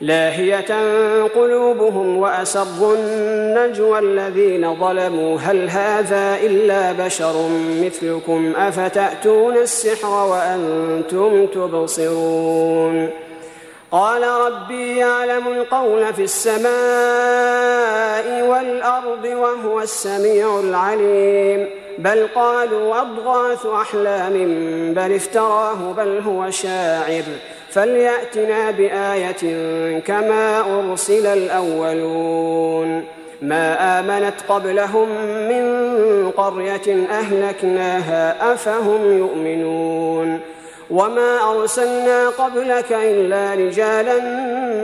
لاهية قلوبهم وأسروا النجوى الذين ظلموا. هل هذا إلا بشر مثلكم؟ أفتأتون السحر وأنتم تبصرون؟ قال ربي يعلم القول في السماء والأرض وهو السميع العليم. بل قالوا أضغاث أحلام بل افتراه بل هو شاعر. فليأتنا بآية كما أرسل الأولون. ما آمنت قبلهم من قرية أهلكناها أفهم يؤمنون. وما أرسلنا قبلك إلا رجالا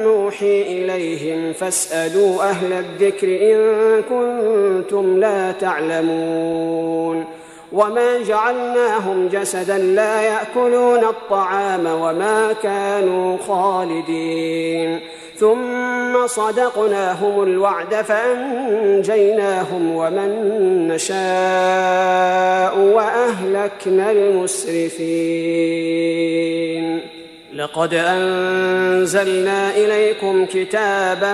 نوحي إليهم فاسألوا أهل الذكر إن كنتم لا تعلمون. وما جعلناهم جسدا لا ياكلون الطعام وما كانوا خالدين ثم صدقناهم الوعد فانجيناهم ومن نشاء واهلكنا المسرفين لقد انزلنا اليكم كتابا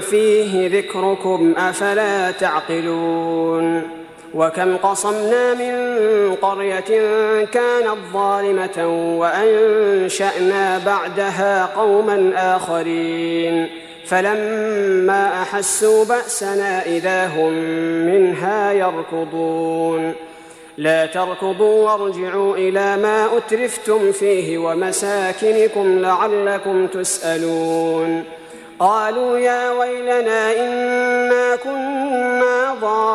فيه ذكركم افلا تعقلون وكم قصمنا من قرية كانت ظالمة وأنشأنا بعدها قوما آخرين. فلما أحسوا بأسنا إذا هم منها يركضون. لا تركضوا وارجعوا إلى ما أترفتم فيه ومساكنكم لعلكم تسألون. قالوا يا ويلنا إنا كنا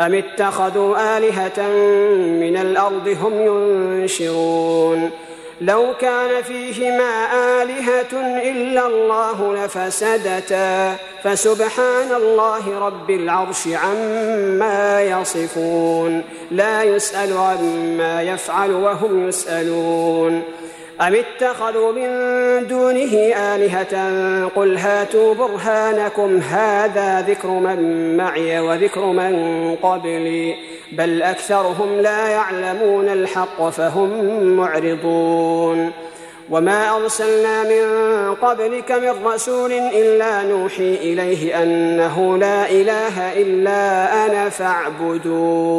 أم اتخذوا آلهة من الأرض هم ينشرون؟ لو كان فيهما آلهة إلا الله لفسدتا. فسبحان الله رب العرش عما يصفون. لا يسأل عما يفعل وهم يسألون. أم اتخذوا من دونه آلهة؟ قل هاتوا برهانكم هذا ذكر من معي وذكر من قبلي. بل أكثرهم لا يعلمون الحق فهم معرضون. وما أرسلنا من قبلك من رسول إلا نوحي إليه أنه لا إله إلا أنا فاعبدون.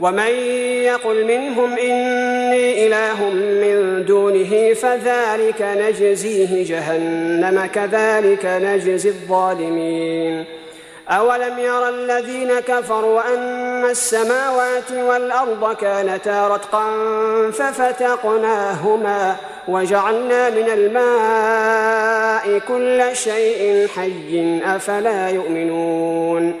ومن يقل منهم إني إله من دونه فذلك نجزيه جهنم كذلك نجزي الظالمين. أولم ير الذين كفروا أن السماوات والأرض كانتا رتقا ففتقناهما وجعلنا من الماء كل شيء حي أفلا يؤمنون؟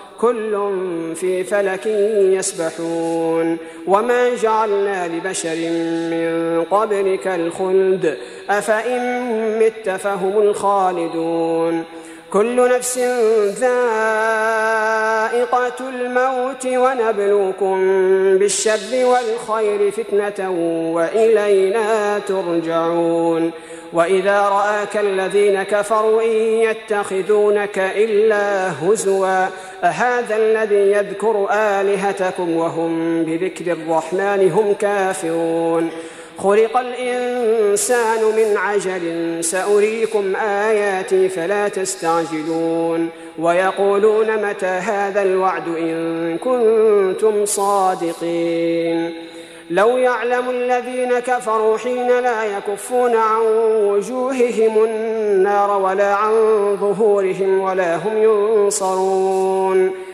كل في فلك يسبحون. وما جعلنا لبشر من قبلك الخلد. أفإن مت فهم الخالدون. كل نفس ذائقة الموت ونبلوكم بالشر والخير فتنة وإلينا ترجعون. وإذا رآك الذين كفروا إن يتخذونك إلا هزوا أهذا الذي يذكر آلهتكم وهم بذكر الرحمن هم كافرون. خلق الإنسان من عجل سأريكم آياتي فلا تستعجلون ويقولون متى هذا الوعد إن كنتم صادقين لو يعلم الذين كفروا حين لا يكفون عن وجوههم النار ولا عن ظهورهم ولا هم ينصرون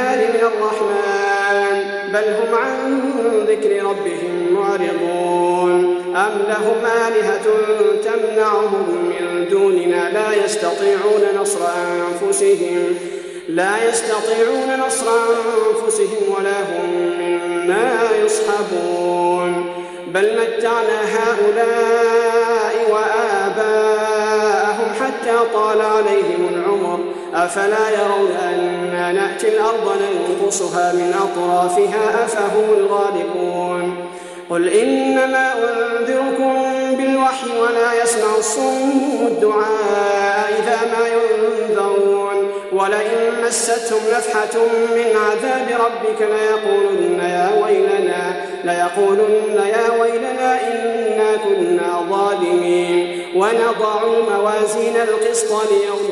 من الرحمن. بل هم عن ذكر ربهم معرضون. أم لهم آلهة تمنعهم من دوننا؟ لا يستطيعون نصر أنفسهم. لا يستطيعون نصر أنفسهم ولا هم منا يصحبون. بل متعنا هؤلاء وآباءهم حتى طال عليهم العمر. أفلا يرون أنا نأتي الأرض ننقصها من أطرافها أفهم الغالبون قل إنما أنذركم بالوحي ولا يسمع الصم الدعاء إذا ما ينذرون ولئن مستهم نفحة من عذاب ربك ليقولن يا ويلنا ليقولن يا ويلنا إنا كنا ظالمين ونضع الموازين القسط ليوم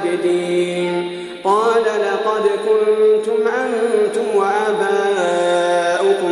عابدين قال لقد كنتم أنتم وآباؤكم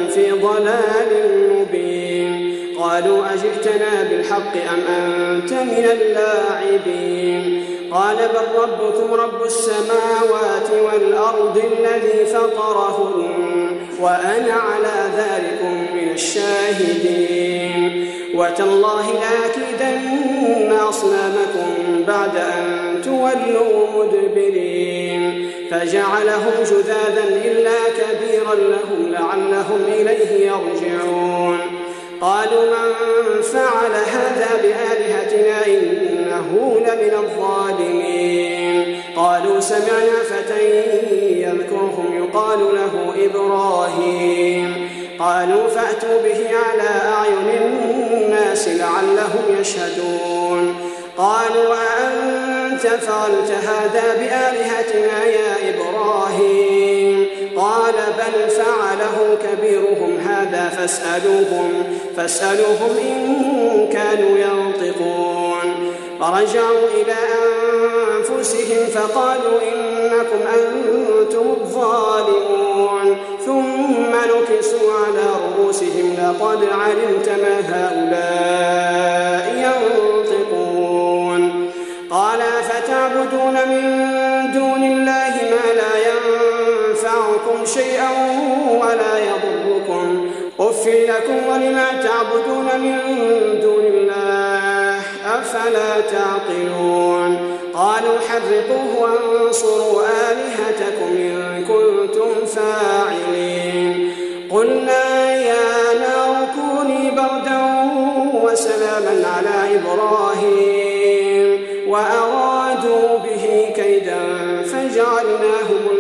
في ضلال مبين. قالوا أجئتنا بالحق أم أنت من اللاعبين؟ قال بل ربكم رب السماوات والأرض الذي فطرهن وأنا على ذلك من الشاهدين. وتالله لأكيدن أصنامكم بعد أن تولوا مدبرين. فجعلهم جذاذا إلا كبيرا لهم لعلهم إليه يرجعون. قالوا من فعل هذا بآلهتنا إنه لمن الظالمين. قالوا سمعنا فتى يذكرهم يقال له إبراهيم. قالوا فأتوا به على أعين الناس لعلهم يشهدون. قالوا أأنت فعلت هذا بآلهتنا يا إبراهيم. قال بل فعله كبيرهم هذا فاسألوهم فاسألوهم إن كانوا فرجعوا إلى أنفسهم فقالوا إنكم أنتم الظالمون. ثم نكسوا على رؤوسهم لقد علمت ما هؤلاء ينطقون. فتعبدون من دون الله ما لا ينفعكم شيئا ولا يضركم. أف لكم ولما تعبدون من دون الله أفلا تعقلون. قالوا حرقوه وانصروا آلهتكم إن كنتم فاعلين. قلنا يا نار كوني بردا وسلاما على إبراهيم.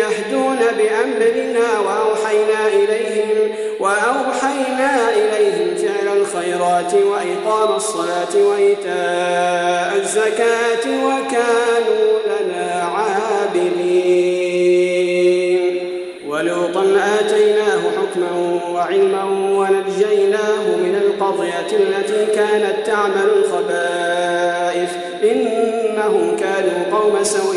يهدون بأمرنا وأوحينا إليهم وأوحينا إليهم فعل الخيرات وإقام الصلاة وإيتاء الزكاة وكانوا لنا عابدين. ولوطا آتيناه حكما وعلما ونجيناه من القضية التي كانت تعمل الخبائث إنهم كانوا قوم سوء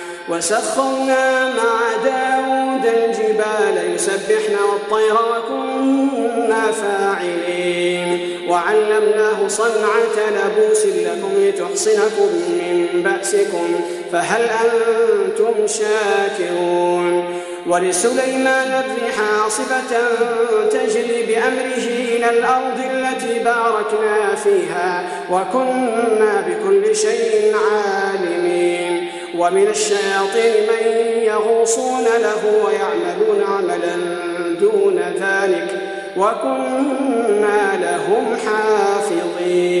وسخرنا مع داود الجبال يسبحن والطير وكنا فاعلين. وعلمناه صنعة لبوس لكم لتحصنكم من بأسكم فهل أنتم شاكرون؟ ولسليمان الريح عاصفة تجري بأمره إلى الأرض التي باركنا فيها وكنا بكل شيء عالمين. ومن الشياطين من يغوصون له ويعملون عملا دون ذلك وكنا لهم حافظين.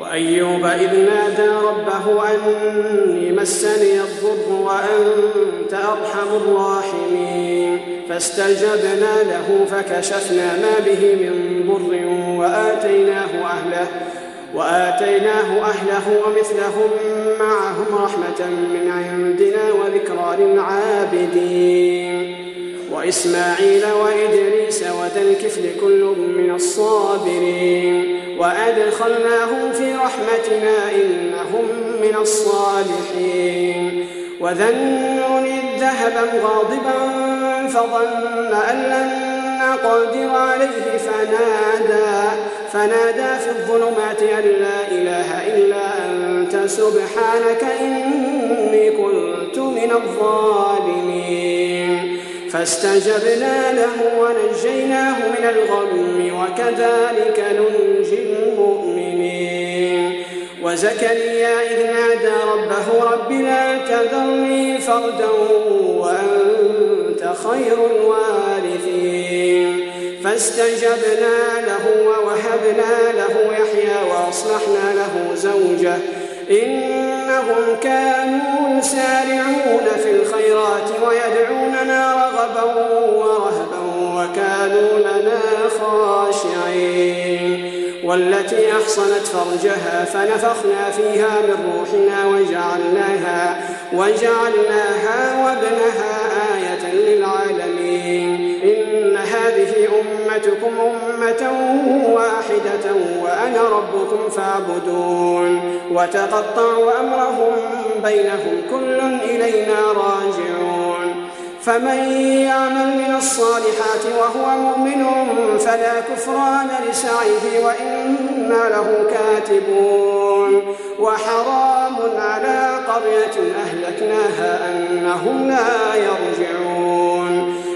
وأيوب إذ نادى ربه أني مسني الضر وأنت أرحم الراحمين. فاستجبنا له فكشفنا ما به من ضر وآتيناه أهله وآتيناه أهله ومثلهم معهم رحمة من عندنا وذكرى للعابدين. وإسماعيل وإدريس وذا الكفل كل من الصابرين. وأدخلناهم في رحمتنا إنهم من الصالحين. وذا النون ذهب غاضبا فظن أن لن نقدر عليه فنادى فنادى في الظلمات أن لا إله إلا أنت سبحانك إني كنت من الظالمين. فاستجبنا له ونجيناه من الغم وكذلك ننجي المؤمنين. وزكريا إذ نادى ربه رب لا تذرني فردا وأنت خير الوارثين. فاستجبنا له ووهبنا له يحيى وأصلحنا له زوجه. إنهم كانوا يسارعون في الخيرات ويدعوننا رغبا ورهبا وكانوا لنا خاشعين. والتي أحصنت فرجها فنفخنا فيها من روحنا وجعلناها وجعلناها وابنها للعالمين. إن هذه أمتكم أمة واحدة وأنا ربكم فاعبدون. وتقطعوا أمرهم بينهم كل إلينا راجعون. فمن يعمل من الصالحات وهو مؤمن فلا كفران لسعيه وإن إنا له كاتبون. وحرام على قرية أهلكناها أنهم لا يرجعون.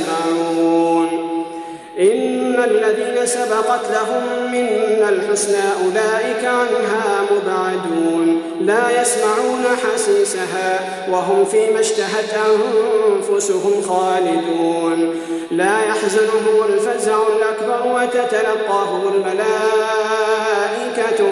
إن الذين سبقت لهم منا الحسنى أولئك عنها مبعدون. لا يسمعون حسيسها وهم فيما اشتهت أنفسهم خالدون. لا يحزنهم الفزع الأكبر وتتلقاهم الملائكة.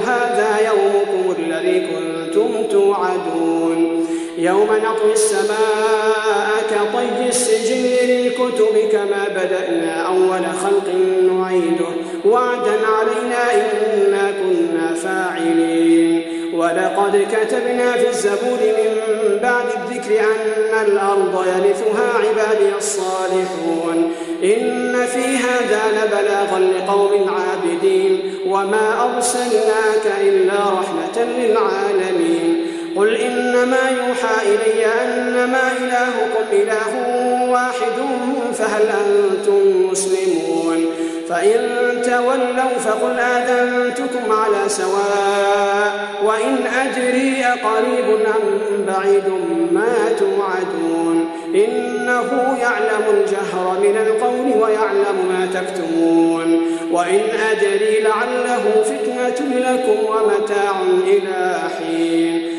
هذا يومكم الذي كنتم توعدون. يوم نطوي السماء كطي السجل للكتب كما بدأنا أول خلق نعيده. وعدا علينا إنا كنا فاعلين. ولقد كتبنا في الزبور من بعد الذكر أن الأرض يرثها عبادي الصالحون. إن في هذا لبلاغا لقوم عابدين. وما أرسلناك إلا رحمة للعالمين. قل إنما يوحى إلي أنما إلهكم إله واحد فهل أنتم مسلمون فإن تولوا فقل آذنتكم على سواء وإن أدري أقريب أم بعيد ما توعدون إنه يعلم الجهر من القول ويعلم ما تكتمون وإن أدري لعله فتنة لكم ومتاع إلى حين